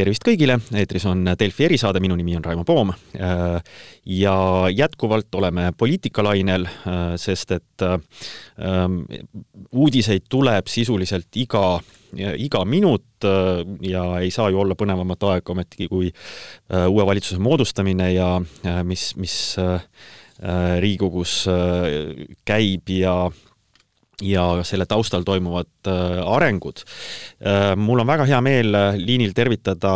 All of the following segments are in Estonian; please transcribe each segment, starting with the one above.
tervist kõigile, eetris on Delfi erisaade, minu nimi on Raimo Poom. Ja jätkuvalt oleme poliitikalainel, sest et ähm, uudiseid tuleb sisuliselt iga, iga minut ja ei saa ju olla põnevamat aega ometigi kui uue valitsuse moodustamine ja mis, mis Riigikogus käib ja ja selle taustal toimuvad äh, arengud. Äh, mul on väga hea meel äh, liinil tervitada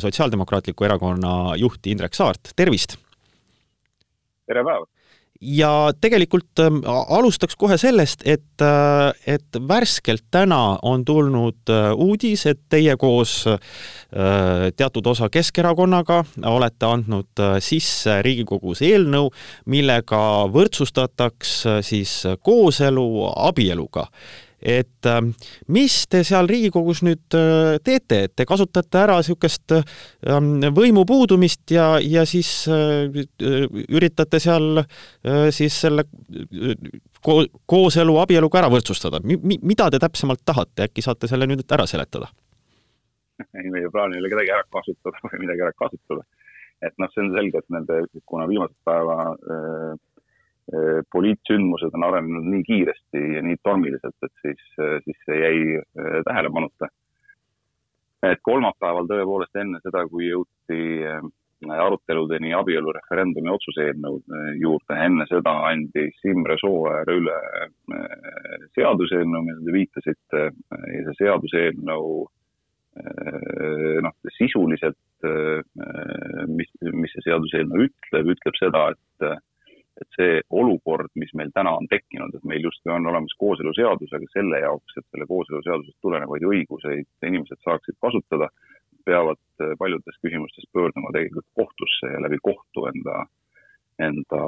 Sotsiaaldemokraatliku Erakonna juhti Indrek Saart, tervist! tere päevast! Ja tegelikult ähm, alustaks kohe sellest, et, äh, et värskelt täna on tulnud äh, uudis, et teie koos äh, teatud osa Keskerakonnaga olete andnud sisse Riigikogus eelnõu, millega võrdsustataks siis kooselu abieluga et ähm, mis te seal Riigikogus nüüd äh, teete, et te kasutate ära niisugust ähm, võimu puudumist ja, ja siis äh, üritate seal äh, siis selle ko-, kooselu abieluga ära võrdsustada. Mi-, mi-, mida te täpsemalt tahate, äkki saate selle nüüd ära seletada? ei, meie plaan ei ole kedagi ära kasutada või midagi ära kasutada. et noh, see on selge, et nende, kuna viimased päeva äh, Äh, poliitsündmused on arenenud nii kiiresti ja nii tormiliselt, et siis, äh, siis see jäi äh, tähelepanuta. et kolmapäeval tõepoolest enne seda, kui jõuti aruteludeni abielureferendumi otsuse eelnõu juurde, enne seda andis Imre Sooäär üle seaduseelnõu, millele te viitasite ja see seaduseelnõu noh, sisuliselt, mis, mis see seaduseelnõu ütleb, ütleb seda, et et see olukord, mis meil täna on tekkinud, et meil justkui on olemas kooseluseadus, aga selle jaoks, et selle kooseluseadusest tulenevaid õiguseid inimesed saaksid kasutada, peavad äh, paljudes küsimustes pöörduma tegelikult kohtusse ja läbi kohtu enda, enda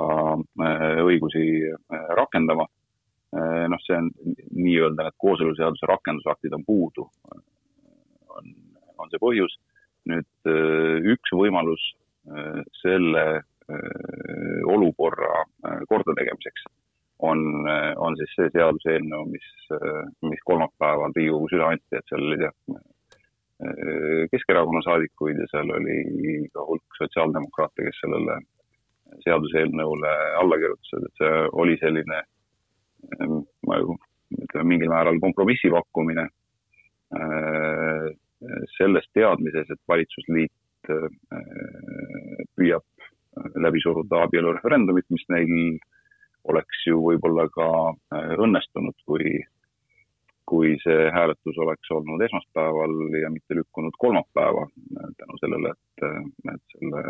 äh, õigusi äh, rakendama. noh, see on nii-öelda need kooseluseaduse rakendusaktid on puudu, on, on see põhjus. nüüd üks võimalus selle olukorra äh, kordategemiseks on, äh, on siis see seaduseelnõu, mis, mis kolmapäeval Riigikogus üle anti, et seal oli jah, Keskerakonna saadikuid ja seal oli ka hulk sotsiaaldemokraate, kes sellele seaduseelnõule alla kirjutasid, et see oli selline ma ütleme mingil määral kompromissi pakkumine selles teadmises, et valitsusliit püüab läbi suruda abielureferendumit, mis neil oleks ju võib-olla ka äh, õnnestunud, kui, kui see hääletus oleks olnud esmaspäeval ja mitte lükkunud kolmapäeva, äh, tänu sellele, et, äh, et selle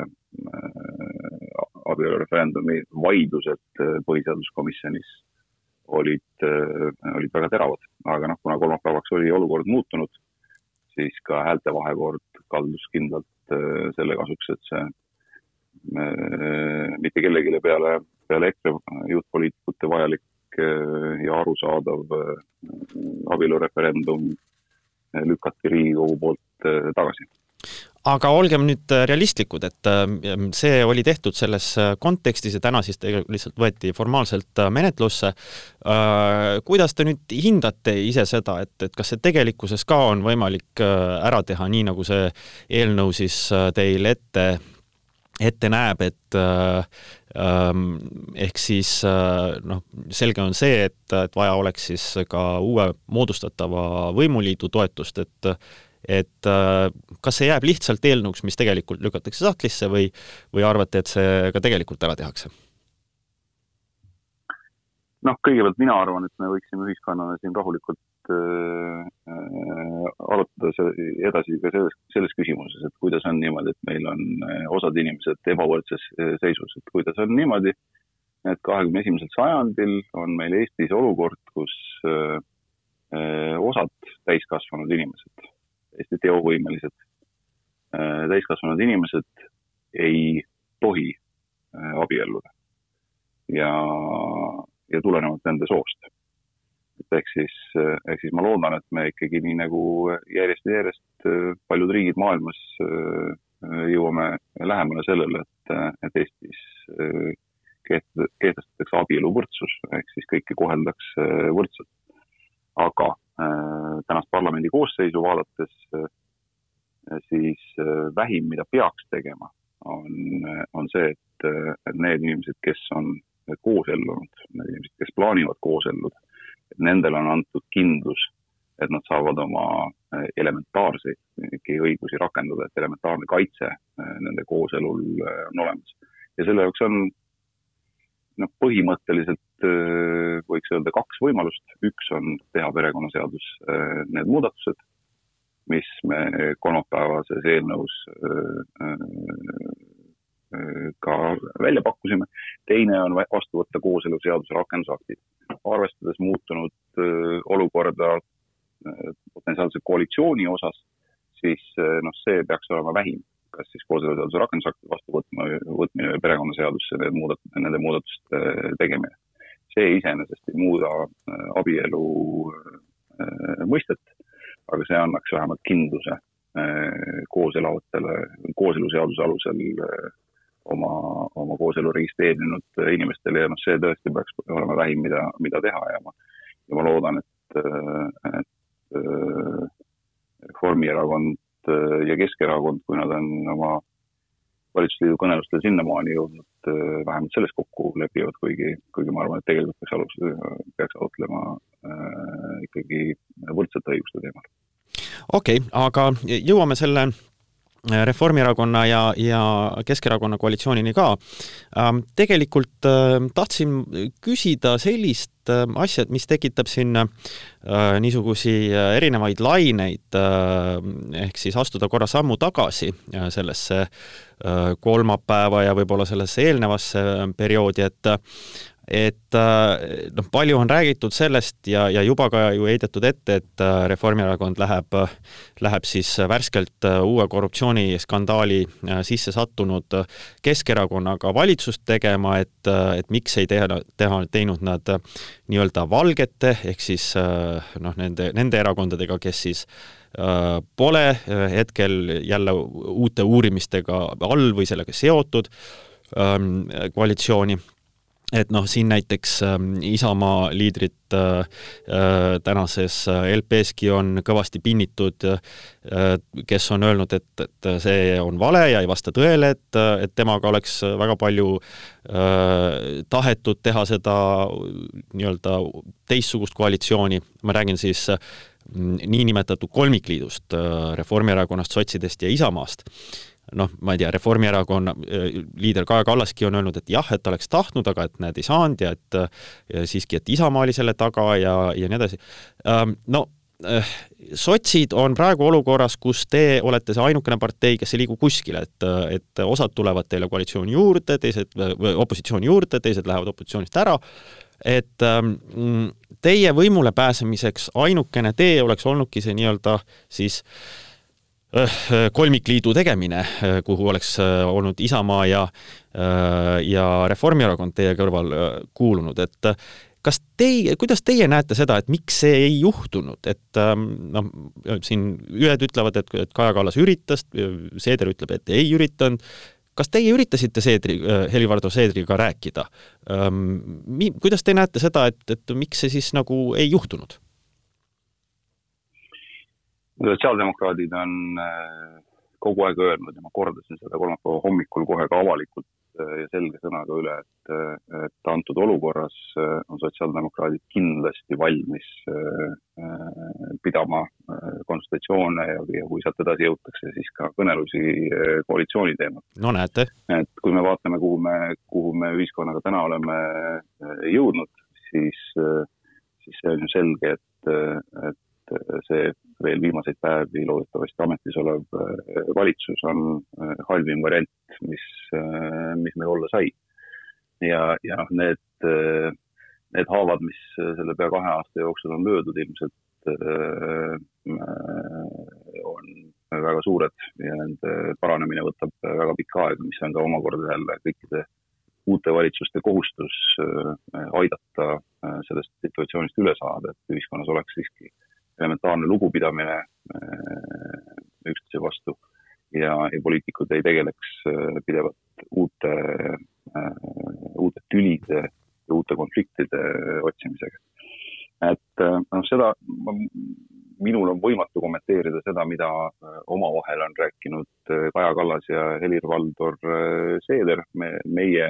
abielureferendumi vaidlused põhiseaduskomisjonis olid, olid väga teravad. aga noh, kuna kolmapäevaks oli olukord muutunud, siis ka häälte vahekord kaldus kindlalt selle kasuks, et see mitte kellelegi peale, peale EKRE juhtpoliitikute vajalik äh, ja arusaadav äh, abielureferendum äh, lükati Riigikogu poolt tagasi aga olgem nüüd realistlikud, et see oli tehtud selles kontekstis ja täna siis tegelikult lihtsalt võeti formaalselt menetlusse. kuidas te nüüd hindate ise seda, et, et kas see tegelikkuses ka on võimalik ära teha, nii nagu see eelnõu siis teil ette ette näeb, et äh, ähm, ehk siis äh, noh, selge on see, et, et vaja oleks siis ka uue moodustatava võimuliidu toetust, et et äh, kas see jääb lihtsalt eelnõuks, mis tegelikult lükatakse sahtlisse või, või arvate, et see ka tegelikult ära tehakse? noh, kõigepealt mina arvan, et me võiksime ühiskonnana siin rahulikult äh, äh, arutada edasi ka selles, selles küsimuses, et kuidas on niimoodi, et meil on äh, osad inimesed ebavõrdses äh, seisus, et kuidas on niimoodi, et kahekümne esimesel sajandil on meil Eestis olukord, kus äh, äh osad täiskasvanud inimesed, täiesti teovõimelised äh, täiskasvanud inimesed ei tohi äh, abielluda. ja ja tulenevalt nende soost. Et ehk siis, ehk siis ma loodan, et me ikkagi nii nagu järjest ja järjest äh, paljud riigid maailmas äh, jõuame lähemale sellele, et, et Eestis kehtestatakse abieluvõrdsus, ehk siis kõiki koheldakse võrdselt. aga tänast parlamendi koosseisu vaadates siis vähim, mida peaks tegema, on, on see, et need inimesed, kes on koos ellunud, need inimesed, kes plaanivad koos elluda, et nendele on antud kindlus, et nad saavad oma elementaarseidki õigusi rakendada, et elementaarne kaitse nende kooselul on olemas. ja selle jaoks on noh, põhimõtteliselt võiks öelda kaks võimalust, üks on teha perekonnaseadus need muudatused, mis me kolmapäevases eelnõus ka välja pakkusime. teine on vastu võtta kooseluseaduse rakendusaktid. arvestades muutunud olukorda potentsiaalse koalitsiooni osas, siis noh, see peaks olema vähim kas siis kooseluseaduse rakendusakti vastu võtma, võtmine või perekonnaseadusse need muudat-, nende muudatuste tegemine. see iseenesest ei muuda äh, abielu äh, mõistet, aga see annaks vähemalt kindluse äh, koos elavatele, kooseluseaduse alusel oma, oma kooselu registreerinud inimestele ja noh, see tõesti peaks olema vähim, mida, mida teha ja ma, ja ma loodan, et, et Reformierakond ja Keskerakond, kui nad on oma valitsusliidu kõnelustel sinnamaani jõudnud, äh, vähemalt selles kokku lepivad, kuigi, kuigi ma arvan, et tegelikult peaks alus, peaks arutlema ikkagi võrdsete õiguste teemal. okei okay,, aga jõuame selle Reformierakonna ja, ja Keskerakonna koalitsioonini ka. Ähm, tegelikult tahtsin küsida sellist asja, mis tekitab siin Äh, niisugusi äh, erinevaid laineid, äh, ehk siis astuda korra sammu tagasi sellesse kolmapäeva ja võib-olla sellesse eelnevasse perioodi, et et noh, palju on räägitud sellest ja, ja juba ka ju heidetud ette, et Reformierakond läheb, läheb siis värskelt uue korruptsiooniskandaali sisse sattunud Keskerakonnaga valitsust tegema, et, et miks ei teha, teha, teinud nad nii-öelda valgete ehk siis noh, nende, nende erakondadega, kes siis äh, pole äh, hetkel jälle uute uurimistega all või sellega seotud ähm, koalitsiooni et noh, siin näiteks äh, Isamaa liidrit äh, äh tänases äh, LP-ski on kõvasti pinnitud äh,, kes on öelnud, et, et see on vale ja ei vasta tõele, et, et temaga oleks väga palju äh, tahetud teha seda nii-öelda teistsugust koalitsiooni, ma räägin siis niinimetatud kolmikliidust Reformierakonnast, sotsidest ja Isamaast noh, ma ei tea, Reformierakonna äh, liider Kaja Kallaski on öelnud, et jah, et oleks tahtnud, aga et näed, ei saanud ja et ja siiski, et Isamaa oli selle taga ja, ja nii edasi. Ähm, no äh, sotsid on praegu olukorras, kus te olete see ainukene partei, kes ei liigu kuskile, et, et osad tulevad teile koalitsiooni juurde, teised, opositsiooni juurde, teised lähevad opositsioonist ära, et ähm, teie võimule pääsemiseks ainukene tee oleks olnudki see nii-öelda siis äh, kolmikliidu tegemine, äh, kuhu oleks äh, olnud Isamaa ja ja Reformierakond teie kõrval kuulunud, et kas teie, kuidas teie näete seda, et miks see ei juhtunud, et ähm, noh, siin ühed ütlevad, et, et Kaja Kallas üritas, Seeder ütleb, et ei üritanud, kas teie üritasite Seedri, Helir-Valdor Seedriga rääkida? Ähm, mi-, kuidas te näete seda, et, et miks see siis nagu ei juhtunud? Sotsiaaldemokraadid on äh, kogu aeg öelnud ja ma kordasin seda kolmapäeva hommikul kohe ka avalikult äh, ja selge sõnaga üle, et, äh, et antud olukorras on sotsiaaldemokraadid kindlasti valmis pidama konsultatsioone ja, ja kui sealt edasi jõutakse, siis ka kõnelusi koalitsiooni teemal. no näete. et kui me vaatame, kuhu me, kuhu me ühiskonnaga täna oleme jõudnud, siis, siis see on ju selge, et, et see veel viimaseid päevi loodetavasti ametis olev äh, valitsus on äh, halvim variant, mis, äh, mis meil olla sai. ja, ja need, need haavad, mis selle pea kahe aasta jooksul on löödud, ilmselt on väga suured ja nende paranemine võtab väga pikka aega, mis on ka omakorda jälle kõikide uute valitsuste kohustus aidata sellest situatsioonist üle saada, et ühiskonnas oleks siiski elementaarne lugupidamine äh, üksteise vastu ja, ja poliitikud ei tegeleks äh, pidevalt uute, äh, uute tülide ja uute konfliktide otsimisega. et noh, seda minul on võimatu kommenteerida seda, mida omavahel on rääkinud Kaja Kallas ja Helir-Valdor Seeder. me, meie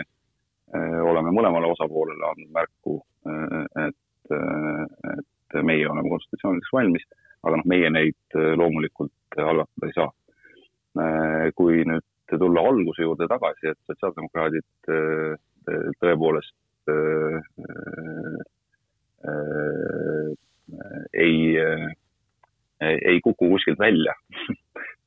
oleme mõlemale osapoolele andnud märku, et, et meie oleme konsultatsioonideks valmis, aga noh, meie neid loomulikult algatada ei saa. kui nüüd tulla alguse juurde tagasi, et sotsiaaldemokraadid tõepoolest ei, ei kuku kuskilt välja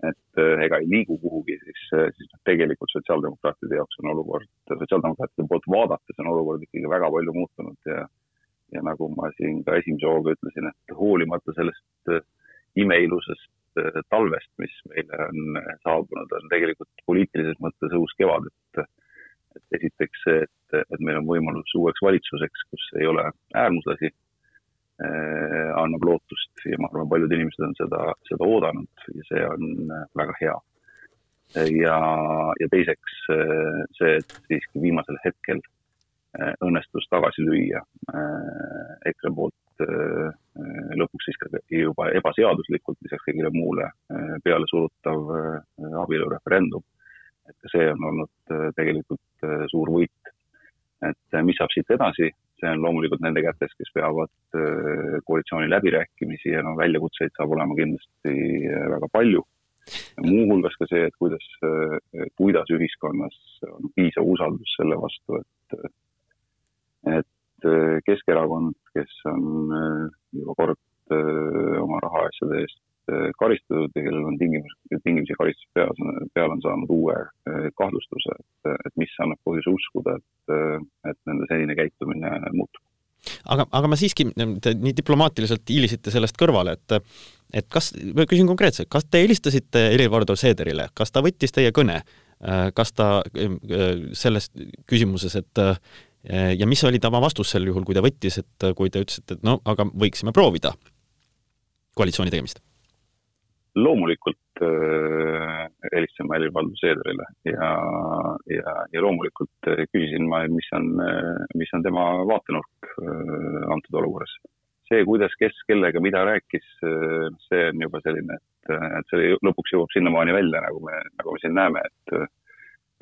et ega ei liigu kuhugi, siis, siis noh, tegelikult sotsiaaldemokraatide jaoks on olukord, sotsiaaldemokraatide poolt vaadates on olukord ikkagi väga palju muutunud ja ja nagu ma siin ka esimese hooga ütlesin, et hoolimata sellest imeilusast talvest, mis meile on saabunud, on tegelikult poliitilises mõttes õhus kevad, et et esiteks see, et, et meil on võimalus uueks valitsuseks, kus ei ole äärmuslasi eh,, annab lootust ja ma arvan, paljud inimesed on seda, seda oodanud ja see on väga hea. ja, ja teiseks see, et siiski viimasel hetkel õnnestus tagasi lüüa eh, EKRE poolt lõpuks siis ka juba ebaseaduslikult lisaks kõigile muule peale surutav abielureferendum et ka see on olnud äh, tegelikult äh, suur võit. et äh, mis saab siit edasi, see on loomulikult nende kätes, kes peavad koalitsiooni läbirääkimisi ja no väljakutseid saab olema kindlasti väga palju. muuhulgas ka see, et kuidas, kuidas ühiskonnas on piisav usaldus selle vastu, et, et Keskerakond, kes on juba kord oma rahaasjade eest karistatud ja kellel on tingimus, tingimisi karistus peal, peal on saanud uue kahtlustuse, et, et mis annab põhjuse uskuda, et, et nende senine käitumine muutub. aga, aga ma siiski, te nii diplomaatiliselt hiilisite sellest kõrvale, et et kas, ma küsin konkreetselt, kas te helistasite Helir-Valdor Seederile, kas ta võttis teie kõne, kas ta selles küsimuses, et ja mis oli tema vastus sel juhul, kui ta võttis, et kui te ütlesite, et no aga võiksime proovida koalitsiooni tegemist? loomulikult äh, helistasin ma Helir-Valdor Seederile ja, ja, ja loomulikult äh, küsisin ma, mis on, äh, mis on tema vaatenurk antud olukorras. see, kuidas, kes kellega mida rääkis, see on juba selline, et, et see lõpuks jõuab sinnamaani välja, nagu me, nagu me siin näeme, et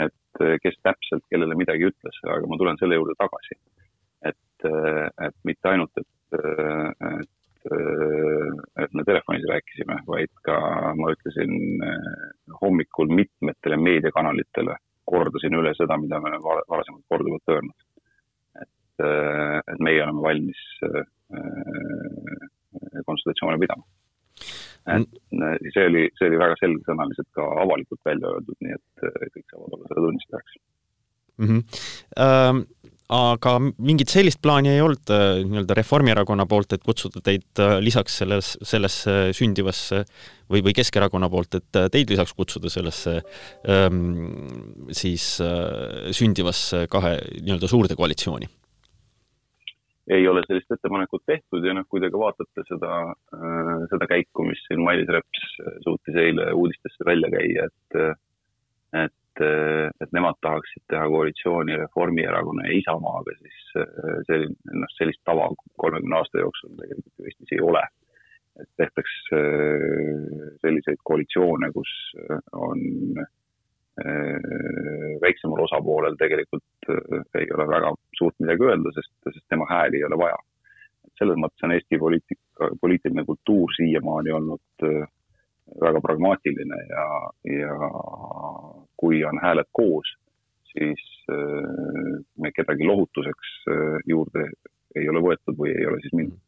et kes täpselt kellele midagi ütles, aga ma tulen selle juurde tagasi. et, et mitte ainult, et, et et me telefonis rääkisime, vaid ka ma ütlesin eh, hommikul mitmetele meediakanalitele, kordasin üle seda, mida me oleme varasemalt korduvalt öelnud. et, eh, et meie oleme valmis eh, konsultatsioone pidama. Et see oli, see oli väga selgesõnaliselt ka avalikult välja öeldud, nii et kõik saavad olla selle tunnistajaks mm. -hmm. Um aga mingit sellist plaani ei olnud äh, nii-öelda Reformierakonna poolt, et kutsuda teid äh, lisaks selles, sellesse sündivasse või, või Keskerakonna poolt, et äh, teid lisaks kutsuda sellesse ähm, siis äh, sündivasse kahe nii-öelda suurde koalitsiooni? Ei ole sellist ettepanekut tehtud ja noh, kui te ka vaatate seda äh,, seda käiku, mis siin Mailis Reps suutis eile uudistesse välja käia, et et et, nemad tahaksid teha koalitsiooni Reformierakonna ja Isamaaga, siis äh, selline, noh, sellist tava kolmekümne aasta jooksul tegelikult ju Eestis ei ole. et tehtaks äh, selliseid koalitsioone, kus äh, on väiksemal osapoolel tegelikult ei ole väga suurt midagi öelda, sest, sest tema hääli ei ole vaja. selles mõttes on Eesti poliitika, poliitiline kultuur siiamaani olnud väga pragmaatiline ja, ja kui on hääled koos, siis äh, me kedagi lohutuseks äh, juurde ei ole võetud või ei ole siis mindud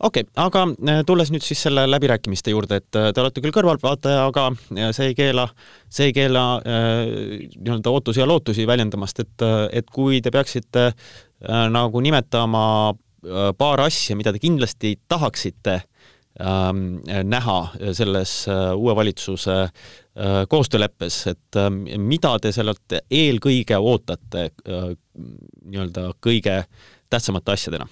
okei okay,, aga äh, tulles nüüd siis selle läbirääkimiste juurde, et te olete küll kõrvaltvaataja, aga see ei keela, see ei keela äh, nii-öelda ootusi ja lootusi väljendamast, et, et kui te peaksite äh, nagu nimetama äh, paar asja, mida te kindlasti tahaksite Ähm, näha selles äh, uue valitsuse äh, koostööleppes, et mida te sellelt eelkõige ootate äh, nii-öelda kõige tähtsamate asjadena?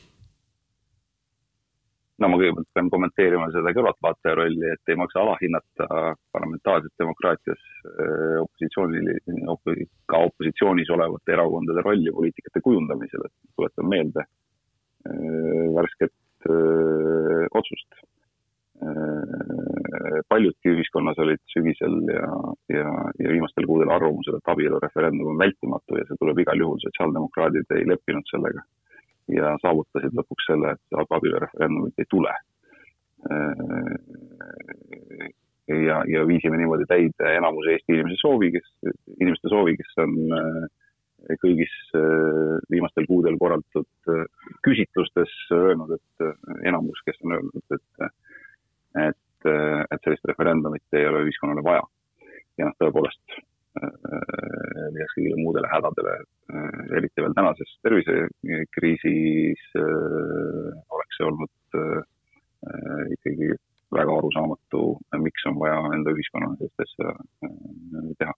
No ma kõigepealt pean kommenteerima seda kõrvaltvaataja rolli, et ei maksa alahinnata parlamentaarses demokraatias opositsioonil, ka opositsioonis olevate erakondade rolli poliitikate kujundamisel, et tuletan meelde värsket öö, otsust paljudki ühiskonnas olid sügisel ja, ja, ja viimastel kuudel arvamusel, et abielureferendum on vältimatu ja see tuleb igal juhul, sotsiaaldemokraadid ei leppinud sellega. Ja saavutasid lõpuks selle, et abielureferendumit ei tule. ja, ja viisime niimoodi täide enamuse Eesti inimese soovi, kes, inimeste soovi, kes on kõigis viimastel kuudel korraldatud küsitlustes öelnud, et enamus, kes on öelnud, et et, et sellist referendumit ei ole ühiskonnale vaja. ja noh, tõepoolest äh, lisaks kõigile muudele hädadele, äh, eriti veel tänases tervisekriisis äh, oleks see olnud ikkagi väga arusaamatu, miks on vaja enda ühiskonnale sellist asja teha.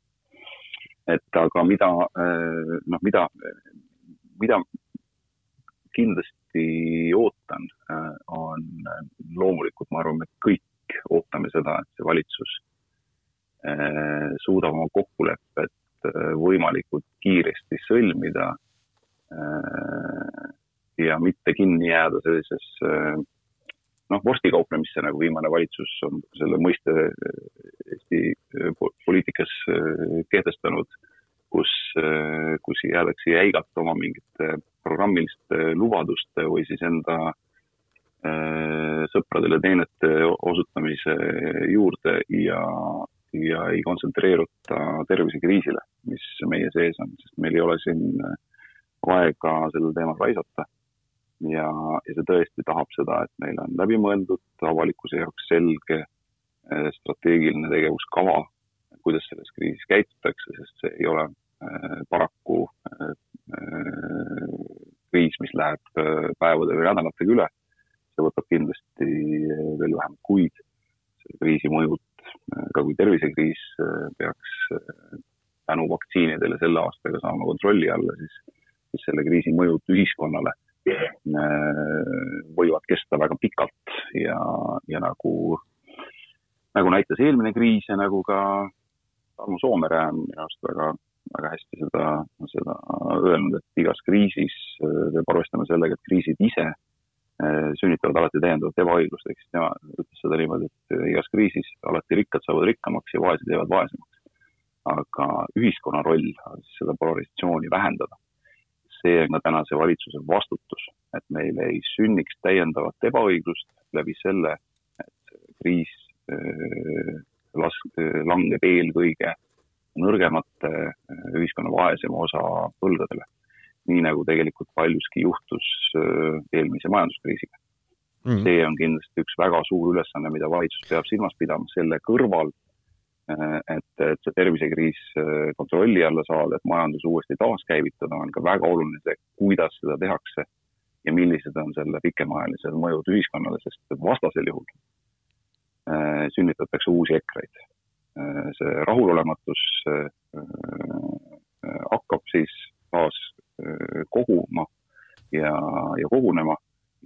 et aga mida, noh, mida, mida kindlasti ootan, on loomulikult, ma arvan, me kõik ootame seda, et see valitsus eh, suudab oma kokkulepped eh, võimalikult kiiresti sõlmida eh, ja mitte kinni jääda sellises noh, vorstikauplemisse, nagu viimane valitsus on selle mõiste Eesti poliitikas kehtestanud, kus, kus jäädakse jäigalt oma mingite programmiliste lubaduste või siis enda Äh, sõpradele teenete osutamise juurde ja, ja ei kontsentreeruta tervisekriisile, mis meie sees on, sest meil ei ole siin aega sellel teemal raisata. ja, ja see tõesti tahab seda, et meil on läbimõeldud, avalikkuse jaoks selge äh, strateegiline tegevuskava, kuidas selles kriisis käitutakse, sest see ei ole äh, paraku kriis, mis läheb päevade või nädalatega üle see võtab kindlasti eh, veel vähemalt kuid. selle kriisi mõjud, eh, ka kui tervisekriis eh, peaks tänu vaktsiinidele selle aastaga saama kontrolli alla, siis, siis selle kriisi mõjud ühiskonnale võivad kesta väga pikalt ja, ja nagu, nagu näitas eelmine kriis ja nagu ka Tarmo Soomere on minu arust väga, väga hästi seda, seda öelnud, et igas kriisis peab arvestama sellega, et kriisid ise Äh, sünnitavad alati täiendavat ebaõiglust, siis tema ütles seda niimoodi, et äh, igas kriisis alati rikkad saavad rikkamaks ja vaesed jäävad vaesemaks. aga ühiskonna roll on siis seda polarisatsiooni vähendada. See on ka tänase valitsuse vastutus, et meil ei sünniks täiendavat ebaõiglust läbi selle, et kriis äh, las-, langeb eelkõige nõrgemate ühiskonna vaesema osa põlvedele nii nagu tegelikult paljuski juhtus äh, eelmise majanduskriisiga. Mm.. see on kindlasti üks väga suur ülesanne, mida valitsus peab silmas pidama. Selle kõrval, äh, et, et see tervisekriis äh, kontrolli alla saada, et majandus uuesti taaskäivitada, on ka väga oluline see, kuidas seda tehakse ja millised on selle pikemaajalised mõjud ühiskonnale, sest vastasel juhul äh, sünnitatakse uusi EKRE-id äh,. see rahulolematus äh, hakkab siis taas Äh, koguma ja, ja kogunema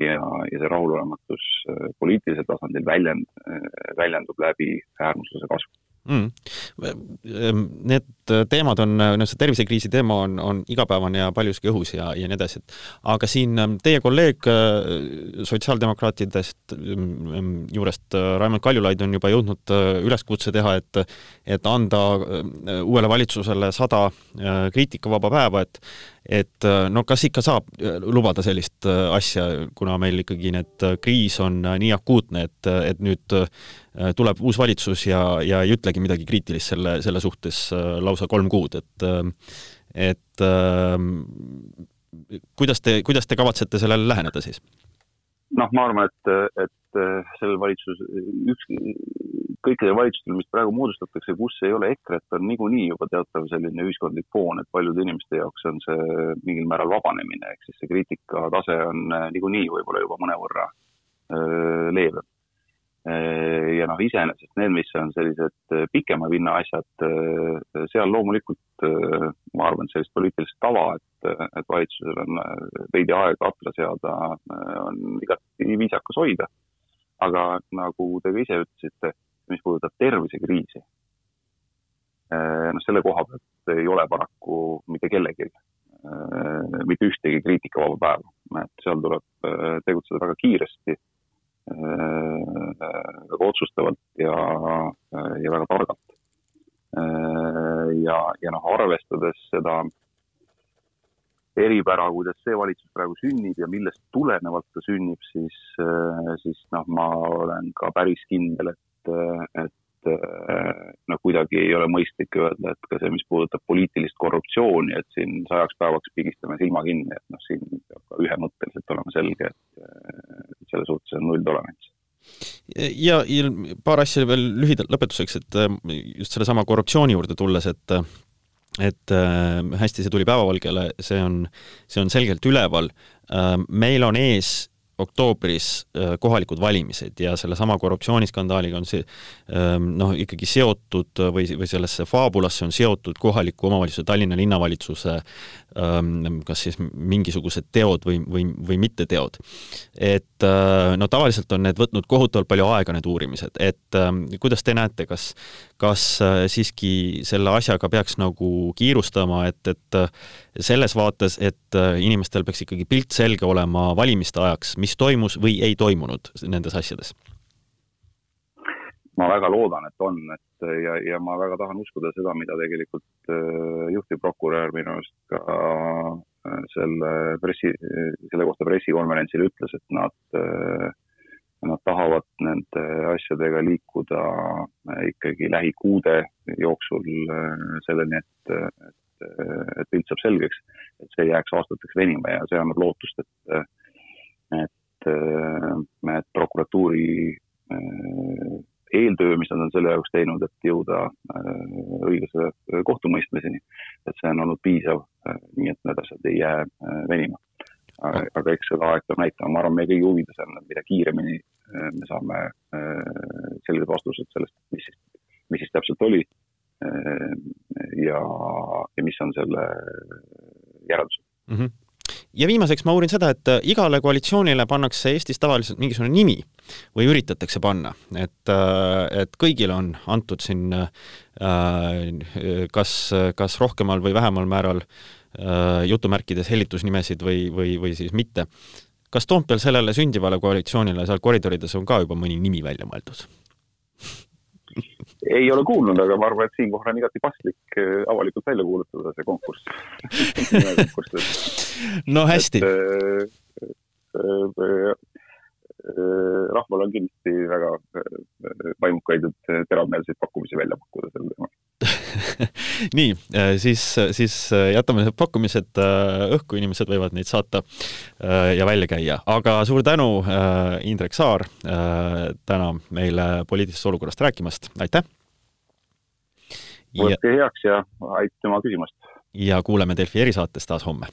ja, ja see rahulolematus äh, poliitilisel tasandil väljend, äh, väljendub läbi äärmusluse kasvu mm.. Need teemad on, noh, see tervisekriisi teema on, on igapäevane ja paljuski õhus ja, ja nii edasi, et aga siin ähm, teie kolleeg sotsiaaldemokraatidest ähm, juurest, Raimond Kaljulaid, on juba jõudnud üleskutse teha, et et anda uuele valitsusele sada kriitikavaba päeva, et et äh, no kas ikka saab äh, lubada sellist äh, asja, kuna meil ikkagi need kriis on nii akuutne, et, et nüüd tuleb uus valitsus ja, ja ei ütlegi midagi kriitilist selle, selle suhtes lausa kolm kuud, et et kuidas te, kuidas te kavatsete sellele läheneda siis? noh, ma arvan, et, et sellel valitsus, üks, kõikidel valitsustel, mis praegu moodustatakse, kus ei ole EKRE-t, on niikuinii juba teatav selline ühiskondlik foon, et paljude inimeste jaoks on see mingil määral vabanemine, ehk siis see kriitikatase on äh, niikuinii võib-olla juba mõnevõrra äh, leebem. Ja noh, iseenesest need, mis on sellised pikema vinna asjad, seal loomulikult ma arvan, sellist poliitilist tava, et, et valitsusel on veidi aega atra seada, on igati viisakas hoida. Aga nagu te ka ise ütlesite mis puudutab tervisekriisi, eh, noh, selle koha pealt ei ole paraku mitte kellelgi eh, mitte ühtegi kriitikavaba päeva, et seal tuleb eh, tegutseda väga kiiresti. väga otsustavalt ja, ja väga targalt. ja, ja noh, arvestades seda eripära, kuidas see valitsus praegu sünnib ja millest tulenevalt ta sünnib, siis, siis noh, ma olen ka päris kindel, et, et noh, kuidagi ei ole mõistlik öelda, et ka see, mis puudutab poliitilist korruptsiooni, et siin sajaks päevaks pigistame silma kinni, et noh, siin peab ka ühemõtteliselt olema selge, et selle suhtes on nulltolerants. Ja, ja paar asja veel lühidalt lõpetuseks, et just sellesama korruptsiooni juurde tulles, et et äh, hästi see tuli päevavalgele, see on, see on selgelt üleval äh,. meil on ees oktoobris äh, kohalikud valimised ja sellesama korruptsiooniskandaaliga on see ähm, noh, ikkagi seotud või, või sellesse faabulasse on seotud kohaliku omavalitsuse, Tallinna linnavalitsuse kas siis mingisugused teod või, või, või mitteteod. et äh, no tavaliselt on need võtnud kohutavalt palju aega, need uurimised, et ähm, kuidas te näete, kas, kas äh, siiski selle asjaga peaks nagu kiirustama, et, et selles vaates, et inimestel peaks ikkagi pilt selge olema valimiste ajaks, mis toimus või ei toimunud nendes asjades? ma väga loodan, et on, et ja, ja ma väga tahan uskuda seda, mida tegelikult äh, juhtivprokurör minu arust ka äh, selle pressi, selle kohta pressikonverentsil ütles, et nad, äh, nad tahavad nende asjadega liikuda ikkagi lähikuude jooksul selleni, et, et, et pilt saab selgeks, et see jääks aastateks venima ja see annab lootust, et et, äh, et prokuratuuri äh, eeltöö, mis nad on selle jaoks teinud, et jõuda äh, õiglase kohtumõistmiseni, et see on olnud piisav, nii et need asjad ei jää venima. aga eks seda aeg peab näitama, ma arvan, meie kõigi huvides on, mida kiiremini me saame selged vastused sellest, mis siis, mis siis täpselt oli ja, ja mis on selle järeldused mm. -hmm ja viimaseks ma uurin seda, et äh, igale koalitsioonile pannakse Eestis tavaliselt mingisugune nimi või üritatakse panna, et, äh, et kõigile on antud siin äh, kas, kas rohkemal või vähemal määral jutumärkides hellitusnimesid või, või, või siis mitte. kas Toompeal sellele sündivale koalitsioonile seal koridorides on ka juba mõni nimi välja mõeldud? ei ole kuulnud, aga ma arvan, et siinkohal on igati paslik avalikult välja kuulutada see konkurss no hästi. Äh, äh, rahval on kindlasti väga vaimukaid teravmeelseid pakkumisi välja pakkuda sel teemal nii, siis, siis jätame need pakkumised õhku, inimesed võivad neid saata ja välja käia, aga suur tänu, Indrek Saar, täna meile poliitilisest olukorrast rääkimast, aitäh! võtke heaks ja aitüma küsimast! ja kuuleme Delfi erisaates taas homme